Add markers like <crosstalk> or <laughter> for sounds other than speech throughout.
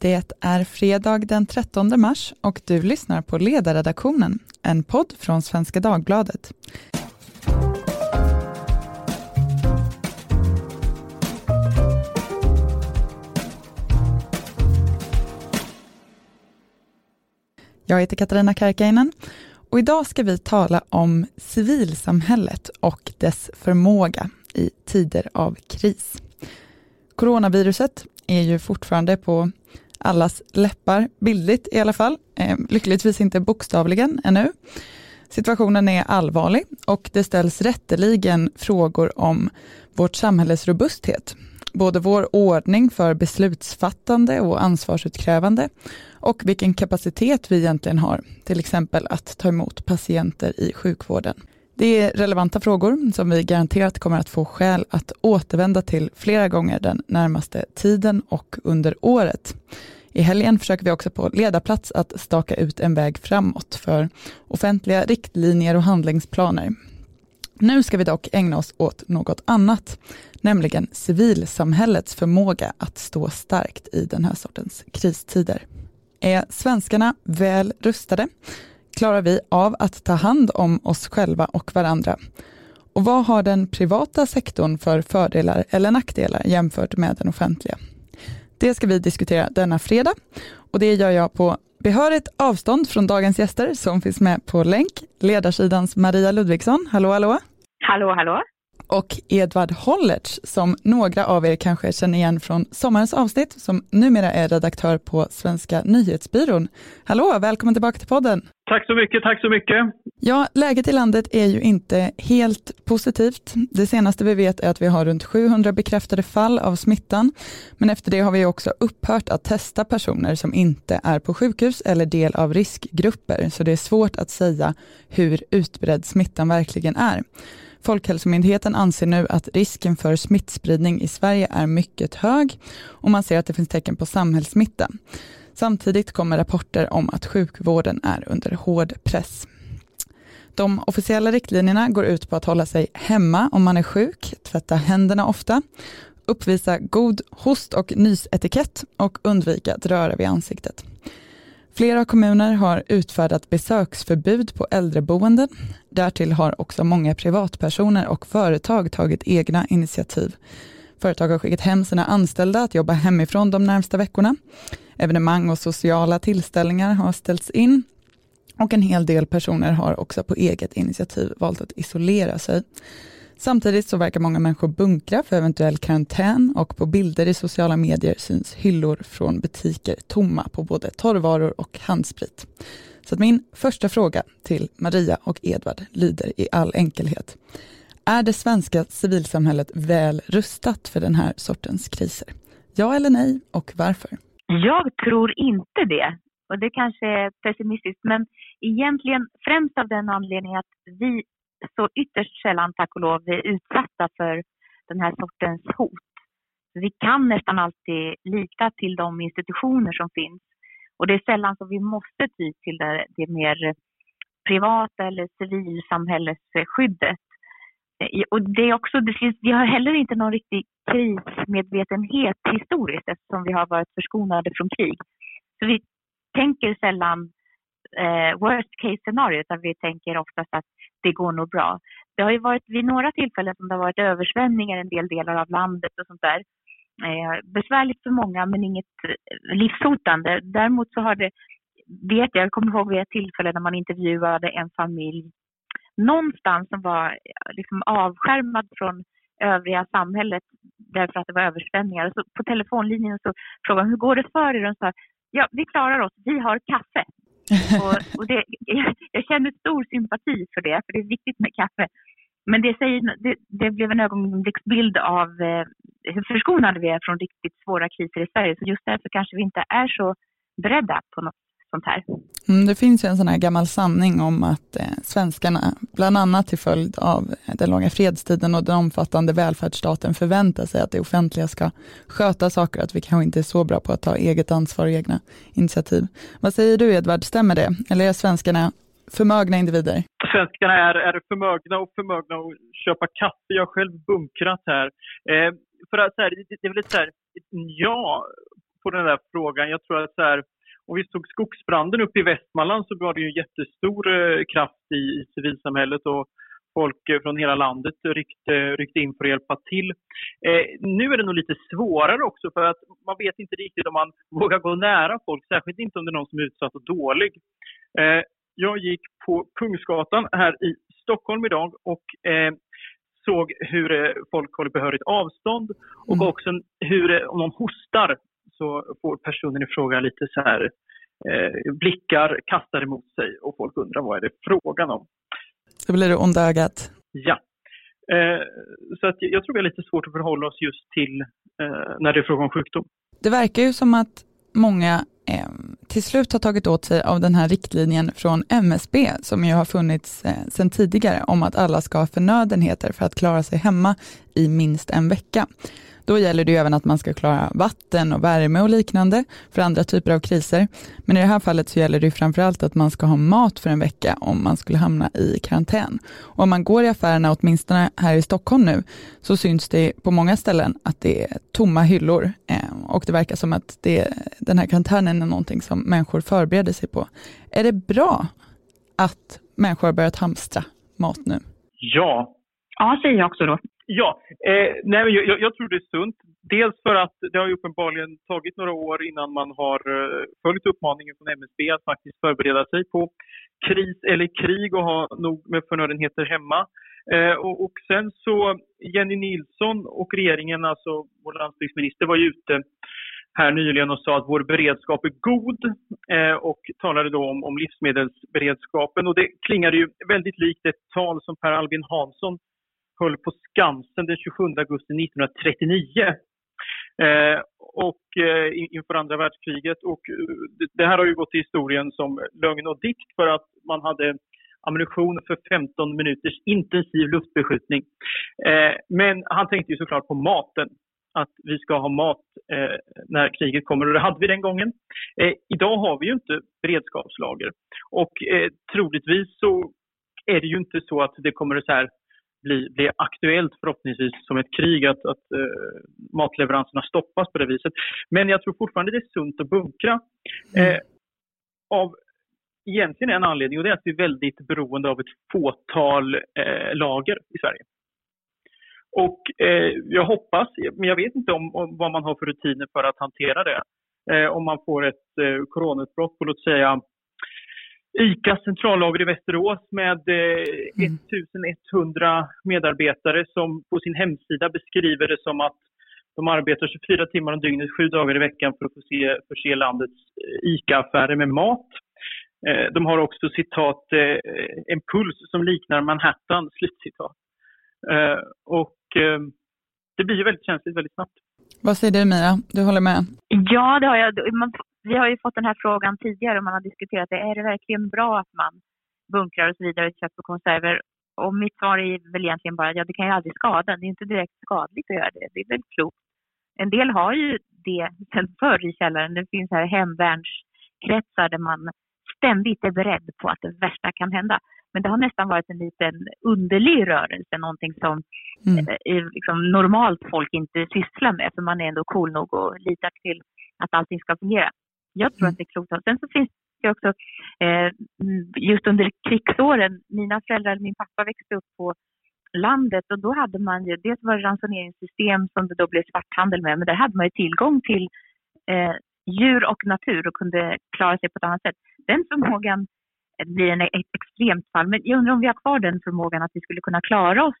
Det är fredag den 13 mars och du lyssnar på Ledarredaktionen, en podd från Svenska Dagbladet. Jag heter Katarina Karkainen och idag ska vi tala om civilsamhället och dess förmåga i tider av kris. Coronaviruset är ju fortfarande på allas läppar, bildligt i alla fall. Eh, lyckligtvis inte bokstavligen ännu. Situationen är allvarlig och det ställs rätteligen frågor om vårt samhälles robusthet. Både vår ordning för beslutsfattande och ansvarsutkrävande och vilken kapacitet vi egentligen har, till exempel att ta emot patienter i sjukvården. Det är relevanta frågor som vi garanterat kommer att få skäl att återvända till flera gånger den närmaste tiden och under året. I helgen försöker vi också på ledarplats att staka ut en väg framåt för offentliga riktlinjer och handlingsplaner. Nu ska vi dock ägna oss åt något annat, nämligen civilsamhällets förmåga att stå starkt i den här sortens kristider. Är svenskarna väl rustade? Klarar vi av att ta hand om oss själva och varandra? Och vad har den privata sektorn för fördelar eller nackdelar jämfört med den offentliga? Det ska vi diskutera denna fredag och det gör jag på behörigt avstånd från dagens gäster som finns med på länk. Ledarsidans Maria Ludvigsson, hallå hallå! Hallå hallå! och Edvard Hollertz som några av er kanske känner igen från sommarens avsnitt som numera är redaktör på Svenska nyhetsbyrån. Hallå, välkommen tillbaka till podden. Tack så mycket, tack så mycket. Ja, läget i landet är ju inte helt positivt. Det senaste vi vet är att vi har runt 700 bekräftade fall av smittan, men efter det har vi också upphört att testa personer som inte är på sjukhus eller del av riskgrupper, så det är svårt att säga hur utbredd smittan verkligen är. Folkhälsomyndigheten anser nu att risken för smittspridning i Sverige är mycket hög och man ser att det finns tecken på samhällssmitta. Samtidigt kommer rapporter om att sjukvården är under hård press. De officiella riktlinjerna går ut på att hålla sig hemma om man är sjuk, tvätta händerna ofta, uppvisa god host och nysetikett och undvika att röra vid ansiktet. Flera kommuner har utfärdat besöksförbud på äldreboenden. Därtill har också många privatpersoner och företag tagit egna initiativ. Företag har skickat hem sina anställda att jobba hemifrån de närmsta veckorna. Evenemang och sociala tillställningar har ställts in och en hel del personer har också på eget initiativ valt att isolera sig. Samtidigt så verkar många människor bunkra för eventuell karantän och på bilder i sociala medier syns hyllor från butiker tomma på både torrvaror och handsprit. Så min första fråga till Maria och Edvard lyder i all enkelhet. Är det svenska civilsamhället väl rustat för den här sortens kriser? Ja eller nej och varför? Jag tror inte det. Och det kanske är pessimistiskt, men egentligen främst av den anledningen att vi så ytterst sällan, tack och lov, är utsatta för den här sortens hot. Vi kan nästan alltid lita till de institutioner som finns. Och det är sällan som vi måste ty till det, det mer privata eller civilsamhällesskyddet. Och det är också, det finns, vi har heller inte någon riktig krismedvetenhet historiskt eftersom vi har varit förskonade från krig. Så vi tänker sällan eh, worst case scenario utan vi tänker oftast att det går nog bra. Det har ju varit vid några tillfällen som det har varit översvämningar i en del delar av landet och sånt där. Eh, besvärligt för många men inget eh, livshotande. Däremot så har det, vet jag, jag kommer ihåg vid ett tillfälle när man intervjuade en familj någonstans som var liksom avskärmad från övriga samhället därför att det var översvämningar. Så på telefonlinjen så frågade de hur går det för er? Och de sa ja, vi klarar oss, vi har kaffe. <laughs> Och, och det, jag känner stor sympati för det, för det är viktigt med kaffe. Men det, säger, det, det blev en ögonblicksbild av eh, hur förskonade vi är från riktigt svåra kriser i Sverige. Så just därför kanske vi inte är så beredda på något sånt här. Mm, det finns ju en sån här gammal sanning om att eh, svenskarna, bland annat till följd av den långa fredstiden och den omfattande välfärdsstaten förväntar sig att det offentliga ska sköta saker, att vi kanske inte är så bra på att ta eget ansvar och egna initiativ. Vad säger du Edvard, stämmer det? Eller är svenskarna förmögna individer? Svenskarna är, är förmögna och förmögna att köpa kaffe. Jag har själv bunkrat här. Eh, för att, så här, det, det är väl så här, ja, på den där frågan. Jag tror att så här, om vi såg skogsbranden uppe i Västmanland så var det ju jättestor eh, kraft i, i civilsamhället och folk eh, från hela landet ryckte, ryckte in för att hjälpa till. Eh, nu är det nog lite svårare också för att man vet inte riktigt om man <laughs> vågar gå nära folk, särskilt inte om det är någon som är utsatt och dålig. Eh, jag gick på Kungsgatan här i Stockholm idag och eh, såg hur eh, folk håller behörigt avstånd och mm. också hur om någon hostar så får personen i fråga lite så här eh, blickar kastade mot sig och folk undrar vad är det frågan om. Så blir det onda ögat. Ja. Eh, så att jag tror det är lite svårt att förhålla oss just till eh, när det är fråga om sjukdom. Det verkar ju som att många eh, till slut har tagit åt sig av den här riktlinjen från MSB som ju har funnits eh, sedan tidigare om att alla ska ha förnödenheter för att klara sig hemma i minst en vecka. Då gäller det även att man ska klara vatten och värme och liknande för andra typer av kriser. Men i det här fallet så gäller det framförallt att man ska ha mat för en vecka om man skulle hamna i karantän. Och om man går i affärerna, åtminstone här i Stockholm nu, så syns det på många ställen att det är tomma hyllor eh, och det verkar som att det, den här karantänen är någonting som människor förbereder sig på. Är det bra att människor har börjat hamstra mat nu? Ja. Ja, säger jag också då. Ja, eh, nej, jag, jag, tror det är sunt. Dels för att det har ju uppenbarligen tagit några år innan man har eh, följt uppmaningen från MSB att faktiskt förbereda sig på kris eller krig och ha nog med förnödenheter hemma. Eh, och, och, sen så Jenny Nilsson och regeringen, alltså vår landsbygdsminister, var ju ute här nyligen och sa att vår beredskap är god eh, och talade då om, om livsmedelsberedskapen. Och det klingade ju väldigt likt ett tal som Per Albin Hansson höll på Skansen den 27 augusti 1939. Eh, och eh, inför andra världskriget. Och eh, det här har ju gått till historien som lögn och dikt för att man hade ammunition för 15 minuters intensiv luftbeskjutning. Eh, men han tänkte ju såklart på maten. Att vi ska ha mat eh, när kriget kommer och det hade vi den gången. Eh, idag har vi ju inte beredskapslager och troligtvis så är det ju inte så att det kommer så här bli, bli aktuellt förhoppningsvis som ett krig att, att uh, matleveranserna stoppas på det viset. Men jag tror fortfarande det är sunt att bunkra. Mm. Eh, av egentligen en anledning och det är att vi är väldigt beroende av ett fåtal eh, lager i Sverige. Och eh, jag hoppas, men jag vet inte om, om, vad man har för rutiner för att hantera det. Eh, om man får ett eh, coronautbrott på låt säga ICAs centrallager i Västerås med eh, 1100 mm. medarbetare som på sin hemsida beskriver det som att de arbetar 24 timmar om dygnet, sju dagar i veckan för att förse, förse landets eh, ICA-affärer med mat. Eh, de har också citat eh, en puls som liknar Manhattan, slutcitat. Eh, och det blir ju väldigt känsligt väldigt snabbt. Vad säger du Mira? Du håller med? Ja, det har jag. Man vi har ju fått den här frågan tidigare och man har diskuterat det. Är det verkligen bra att man bunkrar och så vidare kött och konserver? Och mitt svar är väl egentligen bara ja, det kan ju aldrig skada. Det är inte direkt skadligt att göra det. Det är väl klokt. En del har ju det sen förr i källaren. Det finns här hemvärnskretsar där man ständigt är beredd på att det värsta kan hända. Men det har nästan varit en liten underlig rörelse, någonting som mm. eh, liksom normalt folk inte sysslar med, för man är ändå cool nog och litar till att allting ska fungera. Jag tror mm. att det är klokt. Sen så finns det också, eh, just under krigsåren, mina föräldrar, min pappa växte upp på landet och då hade man ju, dels var det ransoneringssystem som det då blev svarthandel med, men där hade man ju tillgång till eh, djur och natur och kunde klara sig på ett annat sätt. Den förmågan blir en, ett extremt fall, men jag undrar om vi har kvar den förmågan att vi skulle kunna klara oss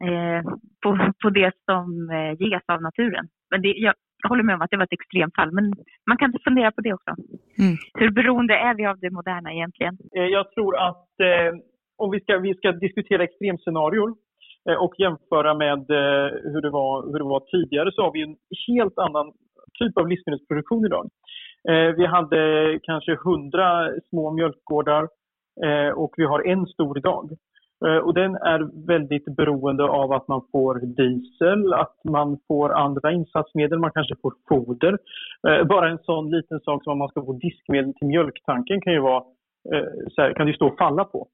eh, på, på det som eh, ges av naturen. Men det, jag, jag håller med om att det var ett extremfall, men man kan fundera på det också. Mm. Hur beroende är vi av det moderna egentligen? Eh, jag tror att eh, om vi ska, vi ska diskutera extremscenarior eh, och jämföra med eh, hur, det var, hur det var tidigare så har vi en helt annan typ av livsmedelsproduktion idag. Eh, vi hade kanske hundra små mjölkgårdar eh, och vi har en stor idag. Eh, och den är väldigt beroende av att man får diesel, att man får andra insatsmedel, man kanske får foder. Bara en sån liten sak som om man ska få diskmedel till mjölktanken kan ju vara, så här, kan det stå och falla på.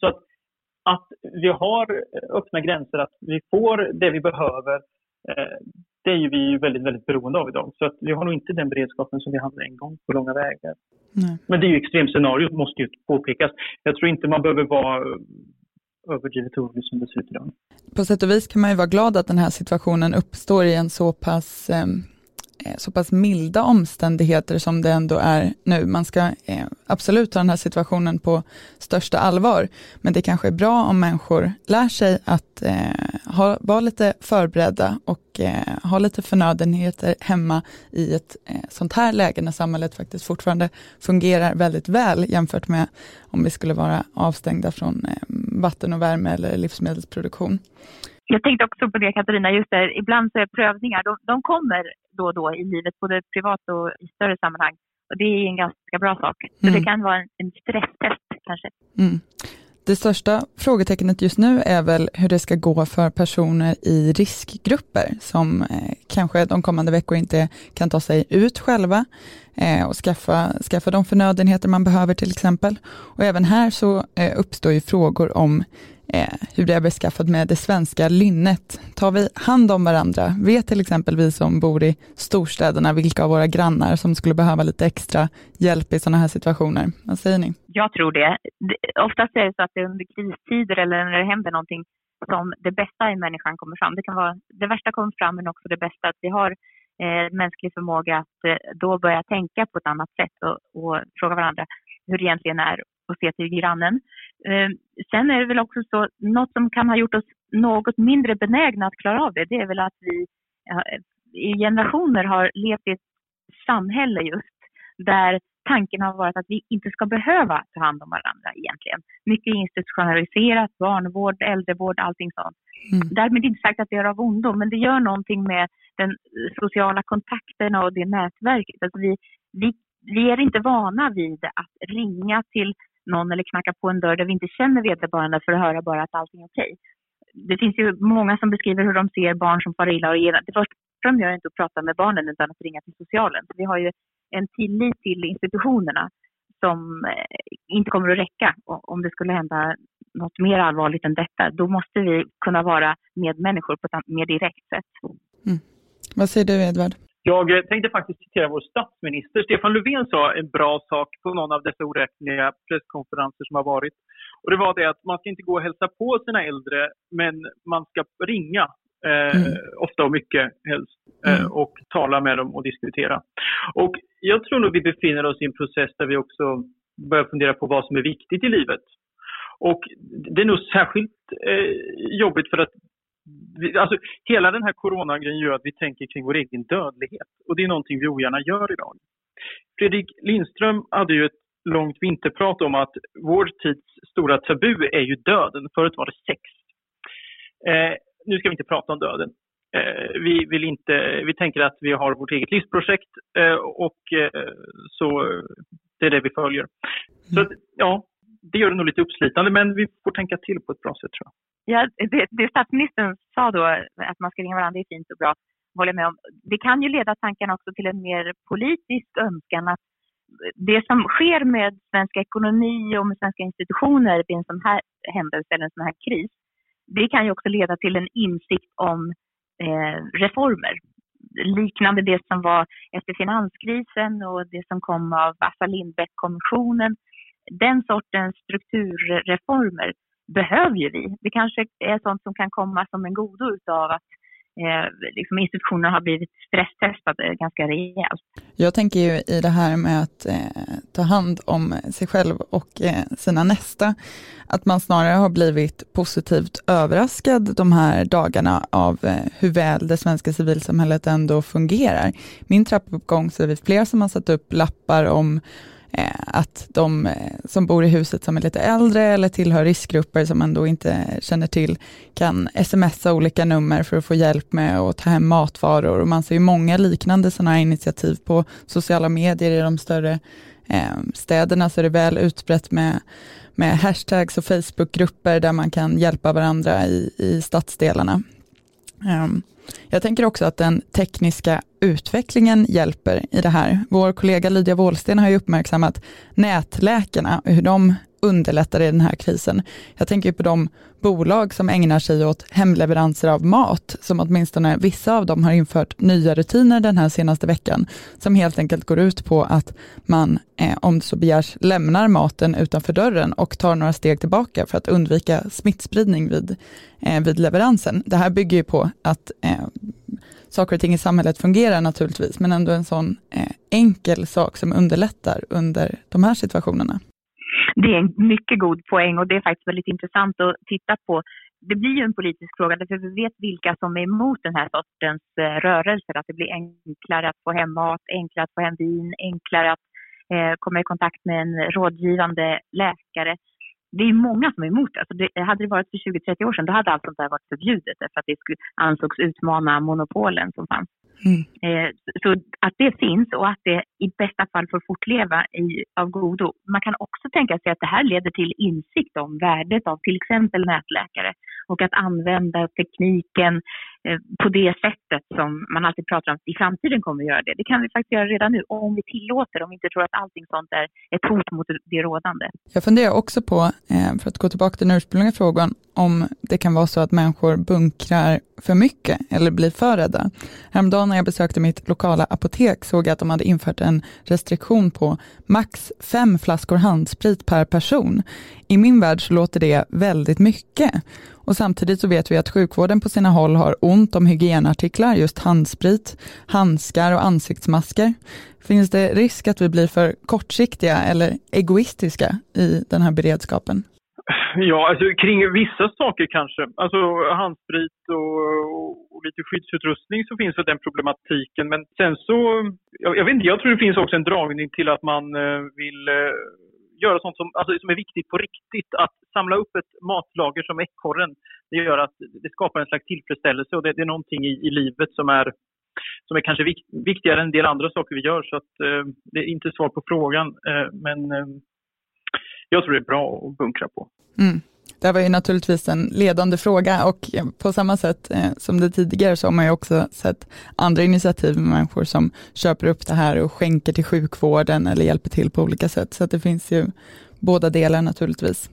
Så att, att vi har öppna gränser, att vi får det vi behöver det är ju vi väldigt, väldigt beroende av idag. Så att vi har nog inte den beredskapen som vi hade en gång på långa vägar. Nej. Men det är ju extremscenariot, måste ju påpekas. Jag tror inte man behöver vara överdrivet orolig som det ser ut idag. På sätt och vis kan man ju vara glad att den här situationen uppstår i en så pass eh, Eh, Eh, så pass milda omständigheter som det ändå är nu. Man ska eh, absolut ta den här situationen på största allvar, men det kanske är bra om människor lär sig att eh, ha, vara lite förberedda och eh, ha lite förnödenheter hemma i ett eh, sånt här läge när samhället faktiskt fortfarande fungerar väldigt väl jämfört med om vi skulle vara avstängda från eh, vatten och värme eller livsmedelsproduktion. Jag tänkte också på det Katarina, just det, ibland så är prövningar, de, de kommer då och då i livet, både privat och i större sammanhang. Och det är en ganska bra sak. Så mm. det kan vara en, en stresstest kanske. Mm. Det största frågetecknet just nu är väl hur det ska gå för personer i riskgrupper som eh, kanske de kommande veckor inte kan ta sig ut själva eh, och skaffa, skaffa de förnödenheter man behöver till exempel. Och även här så eh, uppstår ju frågor om Eh, hur det är beskaffat med det svenska lynnet. Tar vi hand om varandra? Vet till exempel vi som bor i storstäderna vilka av våra grannar som skulle behöva lite extra hjälp i sådana här situationer? Vad säger ni? Jag tror det. Oftast är det så att det är under kristider eller när det händer någonting som det bästa i människan kommer fram. Det kan vara det värsta kommer fram men också det bästa. Att vi har eh, mänsklig förmåga att eh, då börja tänka på ett annat sätt och, och fråga varandra hur det egentligen är och se till grannen. Eh, sen är det väl också så, något som kan ha gjort oss något mindre benägna att klara av det, det är väl att vi i generationer har levt i ett samhälle just där tanken har varit att vi inte ska behöva ta hand om varandra egentligen. Mycket institutionaliserat, barnvård, äldrevård, allting sånt. Mm. Därmed inte sagt att det är av ondo, men det gör någonting med den sociala kontakterna och det nätverket. Alltså vi, vi, vi är inte vana vid att ringa till någon eller knacka på en dörr där vi inte känner vederbörande för att höra bara att allting är okej. Det finns ju många som beskriver hur de ser barn som far illa och det första de gör är inte att prata med barnen utan att ringa till socialen. Så vi har ju en tillit till institutionerna som eh, inte kommer att räcka om det skulle hända något mer allvarligt än detta. Då måste vi kunna vara medmänniskor på ett mer direkt sätt. Mm. Vad säger du Edvard? Jag eh, tänkte faktiskt citera vår statsminister. Stefan Löfven sa en bra sak på någon av dessa oräkneliga presskonferenser som har varit. Och det var det att man ska inte gå och hälsa på sina äldre, men man ska ringa. Eh, mm. Ofta och mycket helst. Eh, mm. Och tala med dem och diskutera. Och jag tror nog vi befinner oss i en process där vi också börjar fundera på vad som är viktigt i livet. Och det är nog särskilt eh, jobbigt för att alltså, hela den här coronagrejen gör att vi tänker kring vår egen dödlighet. Och det är någonting vi ogärna gör idag. Fredrik Lindström hade ju ett långt vinterprat om att vår tids stora tabu är ju döden. Förut var det sex. Eh, nu ska vi inte prata om döden. Eh, vi, vill inte, vi tänker att vi har vårt eget livsprojekt eh, och eh, så det är det vi följer. Så mm. ja, det gör det nog lite uppslitande men vi får tänka till på ett bra sätt tror jag. Ja, det, det statsministern sa då, att man ska ringa varandra, är fint och bra, håller jag med om. Det kan ju leda tankarna också till en mer politisk önskan att det som sker med svensk ekonomi och med svenska institutioner vid en sån här händelse eller en sån här kris, det kan ju också leda till en insikt om eh, reformer. Liknande det som var efter finanskrisen och det som kom av Assar Lindbeck-kommissionen. Den sortens strukturreformer behöver ju vi. Det kanske är sånt som kan komma som en godo utav att eh, liksom institutionerna har blivit stresstestade ganska rejält. Jag tänker ju i det här med att eh, ta hand om sig själv och eh, sina nästa, att man snarare har blivit positivt överraskad de här dagarna av eh, hur väl det svenska civilsamhället ändå fungerar. Min trappuppgång så är vi flera som har satt upp lappar om Eh, att de eh, som bor i huset som är lite äldre eller tillhör riskgrupper som man då inte känner till kan smsa olika nummer för att få hjälp med att ta hem matvaror. Och man ser ju många liknande sådana här initiativ på sociala medier i de större eh, städerna så är det väl utbrett med, med hashtags och Facebookgrupper där man kan hjälpa varandra i, i stadsdelarna. Ehm, jag tänker också att den tekniska utvecklingen hjälper i det här. Vår kollega Lydia Wåhlsten har ju uppmärksammat nätläkarna och hur de underlättar i den här krisen. Jag tänker på de bolag som ägnar sig åt hemleveranser av mat, som åtminstone vissa av dem har infört nya rutiner den här senaste veckan, som helt enkelt går ut på att man, eh, om det så begärs, lämnar maten utanför dörren och tar några steg tillbaka för att undvika smittspridning vid, eh, vid leveransen. Det här bygger ju på att eh, saker och ting i samhället fungerar naturligtvis, men ändå en sån eh, enkel sak som underlättar under de här situationerna. Det är en mycket god poäng och det är faktiskt väldigt intressant att titta på. Det blir ju en politisk fråga, för vi vet vilka som är emot den här sortens eh, rörelser. Att det blir enklare att få hem mat, enklare att få hem vin, enklare att eh, komma i kontakt med en rådgivande läkare det är många som är emot det. Alltså det. Hade det varit för 20-30 år sedan då hade allt sånt där varit förbjudet för att det skulle, ansågs utmana monopolen som fanns. Mm. Eh, så att det finns och att det i bästa fall får fortleva i, av godo. Man kan också tänka sig att det här leder till insikt om värdet av till exempel nätläkare och att använda tekniken eh, Eh, på det sättet som man alltid pratar om i framtiden kommer att göra det. Det kan vi faktiskt göra redan nu om vi tillåter, om vi inte tror att allting sånt är ett hot mot det rådande. Jag funderar också på, eh, för att gå tillbaka till den ursprungliga frågan, om det kan vara så att människor bunkrar för mycket eller blir för rädda. Häromdagen när jag besökte mitt lokala apotek såg jag att de hade infört en restriktion på max fem flaskor handsprit per person. I min värld så låter det väldigt mycket. Och samtidigt så vet vi att sjukvården på sina håll har ont om hygienartiklar, just handsprit, handskar och ansiktsmasker. Finns det risk att vi blir för kortsiktiga eller egoistiska i den här beredskapen? Ja, alltså kring vissa saker kanske. Alltså handsprit och, och, lite skyddsutrustning så finns det den problematiken. Men sen så, jag, jag, vet inte, jag tror det finns också en dragning till att man eh, vill eh, göra sånt som, alltså, som är viktigt på riktigt. Att samla upp ett matlager som ekorren, det gör att det skapar en slags tillfredsställelse och det, det är någonting i, i livet som är som är kanske vik, viktigare än en del andra saker vi gör. Så att, eh, det är inte svar på frågan. Eh, men eh, jag tror det är bra att bunkra på. Mm. Det var ju naturligtvis en ledande fråga och på samma sätt eh, som det tidigare så har man ju också sett andra initiativ med människor som köper upp det här och skänker till sjukvården eller hjälper till på olika sätt. Så att det finns ju båda delar naturligtvis.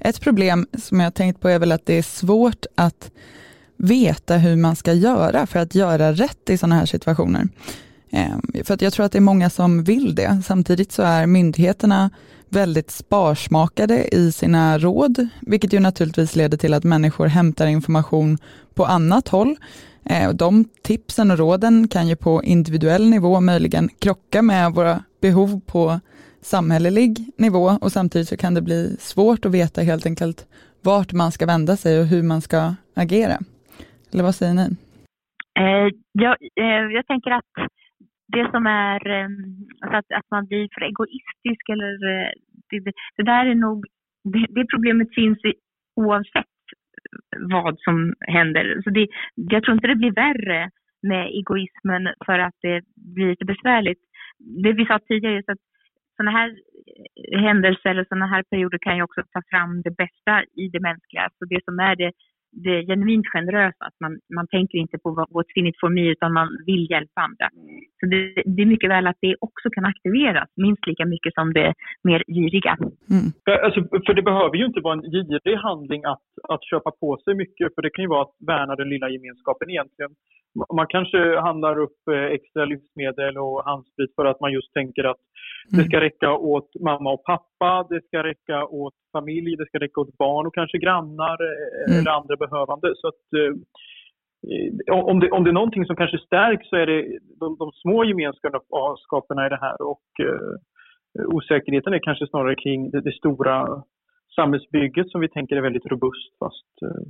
Ett problem som jag tänkt på är väl att det är svårt att veta hur man ska göra för att göra rätt i sådana här situationer. Ehm, för att jag tror att det är många som vill det. Samtidigt så är myndigheterna väldigt sparsmakade i sina råd, vilket ju naturligtvis leder till att människor hämtar information på annat håll. Eh, de tipsen och råden kan ju på individuell nivå möjligen krocka med våra behov på samhällelig nivå och samtidigt så kan det bli svårt att veta helt enkelt vart man ska vända sig och hur man ska agera. Eller vad säger ni? Eh, jag, eh, jag tänker att det som är ehm, alltså att, att man blir för egoistisk eller eh, det, det där är nog, det, det problemet finns i, oavsett eh, vad som händer. Så det, jag tror inte det blir värre med egoismen för att det blir lite besvärligt. Det vi sa tidigare är att sådana här eh, händelser eller sådana här perioder kan ju också ta fram det bästa i det mänskliga. Så det som är det det genuint generösa. Att man, man tänker inte på what's in it for me utan man vill hjälpa andra. Så det, det, är mycket väl att det också kan aktiveras minst lika mycket som det mer giriga. Mm. Alltså, för det behöver ju inte vara en girig handling att, att köpa på sig mycket för det kan ju vara att värna den lilla gemenskapen egentligen. Man kanske handlar upp eh, extra livsmedel och handsprit för att man just tänker att det ska mm. räcka åt mamma och pappa, det ska räcka åt familj, det ska räcka åt barn och kanske grannar eh, mm. eller andra behövande. Så att, eh, om, det, om det är någonting som kanske stärks så är det de, de små gemenskaperna i det här och eh, osäkerheten är kanske snarare kring det, det, stora samhällsbygget som vi tänker är väldigt robust fast eh,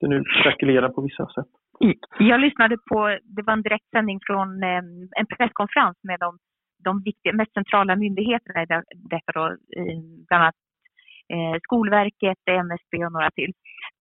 det nu krackelerar på vissa sätt. Jag lyssnade på, det var en direktsändning från eh, en presskonferens med de de viktiga, mest centrala myndigheterna i detta då, bland annat eh, Skolverket, MSB och några till.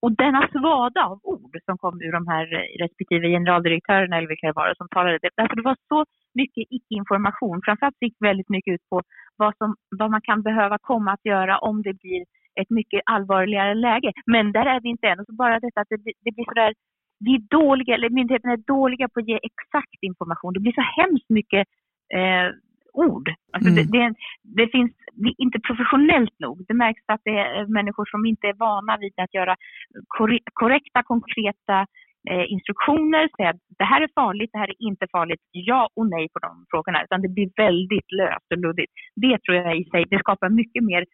Och denna svada av ord som kom ur de här respektive generaldirektörerna eller vilka det var som talade, alltså det var så mycket icke-information. Framförallt gick väldigt mycket ut på vad, som, vad man kan behöva komma att göra om det blir ett mycket allvarligare läge. Men där är vi inte än. Och så bara detta att det, det blir sådär, vi är dåliga, eller myndigheterna är dåliga på att ge exakt information. Det blir så hemskt mycket eh, ord. Alltså mm. det, det, det, finns det är inte professionellt nog. Det märks att det är människor som inte är vana vid att göra korrekta, konkreta eh, instruktioner, säga att det här är farligt, det här är inte farligt, ja och nej på de frågorna. Utan det blir väldigt löst och luddigt. Det tror jag i sig, det skapar mycket mer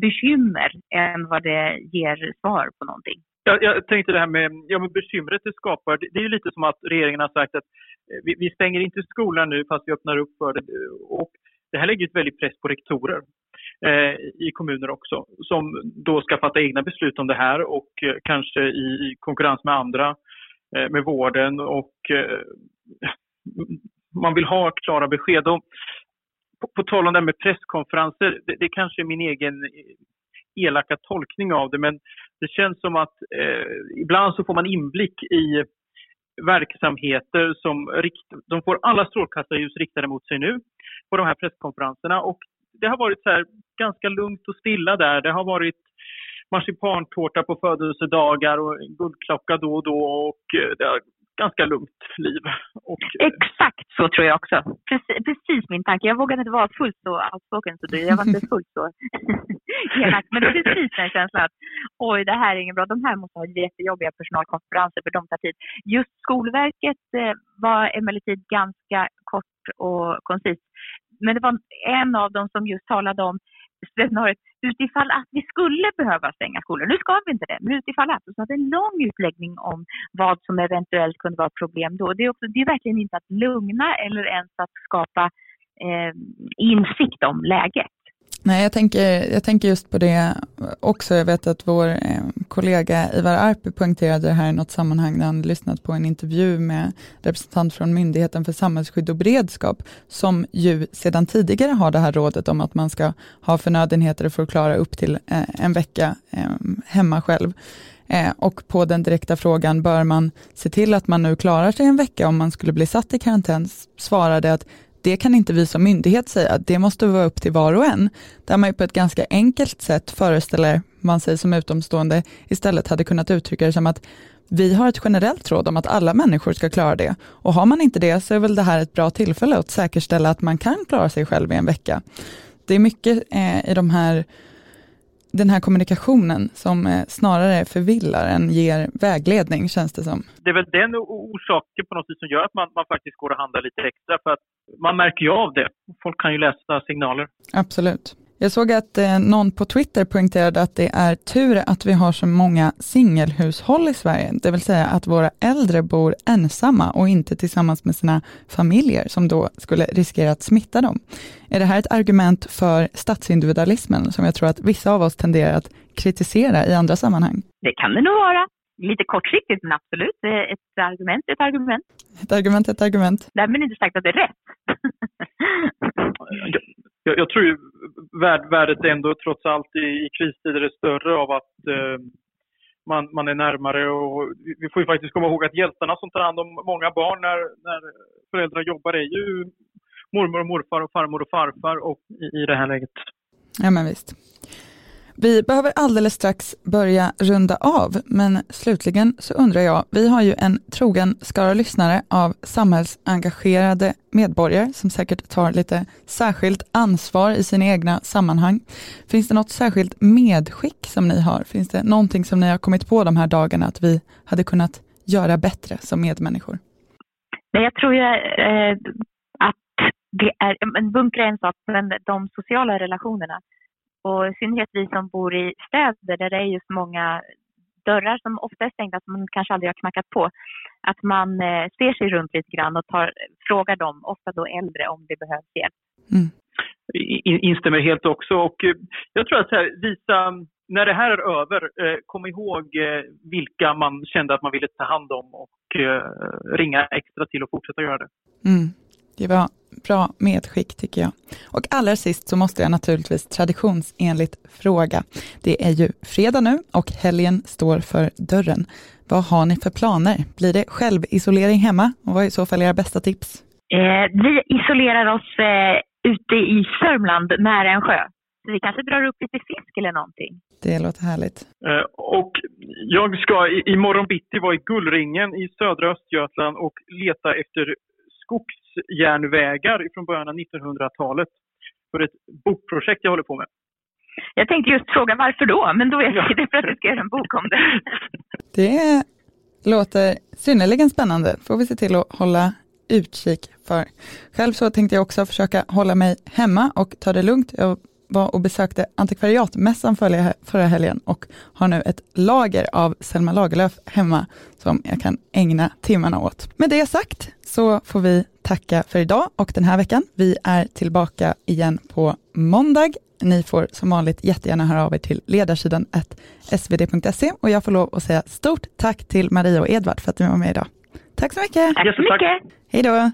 bekymmer än vad det ger svar på någonting. Jag, jag tänkte det här med, ja, men bekymret det skapar. Det, det är ju lite som att regeringen har sagt att eh, vi, vi, stänger inte skolan nu fast vi öppnar upp för det. Och det här lägger ett väldigt press på rektorer eh, i kommuner också som då ska fatta egna beslut om det här och eh, kanske i konkurrens med andra, eh, med vården och eh, <laughs> man vill ha klara besked. Och på, på tal om det här med presskonferenser, det, det kanske är min egen eh, elaka tolkning av det men det känns som att eh, ibland så får man inblick i verksamheter som rikt, de får alla strålkastarljus riktade mot sig nu på de här presskonferenserna och det har varit så här ganska lugnt och stilla där. Det har varit marsipantårta på födelsedagar och guldklocka då och då och eh, det har ganska lugnt liv. Och, eh, Exakt så tror jag också. Precis, precis, min tanke. Jag vågade inte vara fullt så outspoken så jag var inte <laughs> fullt så <laughs> elak. Men det är precis den känslan att oj, det här är inget bra. De här måste ha jättejobbiga personalkonferenser för de tar tid. Just Skolverket eh, var emellertid ganska kort och koncist. Men det var en av dem som just talade om scenariot utifall att vi skulle behöva stänga skolor. Nu ska vi inte det, men utifall att. Och så hade en lång utläggning om vad som eventuellt kunde vara problem då. Det är, också, det är verkligen inte att lugna eller ens att skapa eh, insikt om läget. Nej, jag tänker, jag tänker just på det också. Jag vet att vår eh, kollega Ivar Arpi poängterade det här i något sammanhang när han lyssnat på en intervju med representant från Myndigheten för samhällsskydd och beredskap, som ju sedan tidigare har det här rådet om att man ska ha förnödenheter för att klara upp till eh, en vecka eh, hemma själv. Eh, och på den direkta frågan, bör man se till att man nu klarar sig en vecka om man skulle bli satt i karantän, svarade att det kan inte vi som myndighet säga, det måste vara upp till var och en. Där man ju på ett ganska enkelt sätt föreställer man sig som utomstående istället hade kunnat uttrycka det som att vi har ett generellt råd om att alla människor ska klara det. Och har man inte det så är väl det här ett bra tillfälle att säkerställa att man kan klara sig själv i en vecka. Det är mycket eh, i de här den här kommunikationen som eh, snarare förvillar än ger vägledning känns det som. Det är väl den orsaken på något sätt som gör att man, man faktiskt går och handlar lite extra för att man märker ju av det. Folk kan ju läsa signaler. Absolut. Jag såg att eh, någon på Twitter poängterade att det är tur att vi har så många singelhushåll i Sverige, det vill säga att våra äldre bor ensamma och inte tillsammans med sina familjer som då skulle riskera att smitta dem. Är det här ett argument för statsindividualismen som jag tror att vissa av oss tenderar att kritisera i andra sammanhang? Det kan det nog vara. Lite kortsiktigt, men absolut. Ett argument ett argument. Ett argument ett argument. Därmed inte sagt att det är rätt. jag, jag tror ju värdet ändå trots allt i, i kristider är större av att eh, man, man är närmare och vi får ju faktiskt komma ihåg att hjältarna som tar hand om många barn när, när föräldrar jobbar är ju mormor och morfar och farmor och farfar och i, i det här läget. Ja men visst. Vi behöver alldeles strax börja runda av, men slutligen så undrar jag, vi har ju en trogen skara lyssnare av samhällsengagerade medborgare som säkert tar lite särskilt ansvar i sina egna sammanhang. Finns det något särskilt medskick som ni har? Finns det någonting som ni har kommit på de här dagarna att vi hade kunnat göra bättre som medmänniskor? Nej, Jag tror jag, eh, att det är, en bunkra är en sak, men de sociala relationerna och i synnerhet vi som bor i städer där det är just många dörrar som ofta är stängda som man kanske aldrig har knackat på. Att man eh, ser sig runt lite grann och tar, frågar dem, ofta då äldre, om det behövs hjälp. Mm. Instämmer helt också och eh, jag tror att här, visa, när det här är över, eh, kom ihåg vilka man kände att man ville ta hand om och ringa extra till och fortsätta göra det. Mm. Det var bra medskick tycker jag. Och allra sist så måste jag naturligtvis traditionsenligt fråga. Det är ju fredag nu och helgen står för dörren. Vad har ni för planer? Blir det självisolering hemma? Och vad är i så fall era bästa tips? Eh, vi isolerar oss eh, ute i Sörmland nära en sjö. Så vi kanske drar upp lite fisk eller någonting. Det låter härligt. Eh, och jag ska i, imorgon bitti vara i Gullringen i södra Östergötland och leta efter skogs skogsjärnvägar från början av 1900-talet för ett bokprojekt jag håller på med. Jag tänkte just fråga varför då, men då vet jag det för att du ska göra en bok om det. <laughs> Det låter synnerligen spännande. Får vi se till att hålla utkik för. Själv så tänkte jag också försöka hålla mig hemma och ta det lugnt. Jag var och besökte antikvariatmässan förra helgen och har nu ett lager av Selma Lagerlöf hemma som jag kan ägna timmarna åt. Med det sagt så får vi tacka för idag och den här veckan. Vi är tillbaka igen på måndag. Ni får som vanligt jättegärna höra av er till ledarsidan svd.se och jag får lov att säga stort tack till Maria och Edvard för att ni var med idag. Tack så mycket! Tack så mycket! Hej då!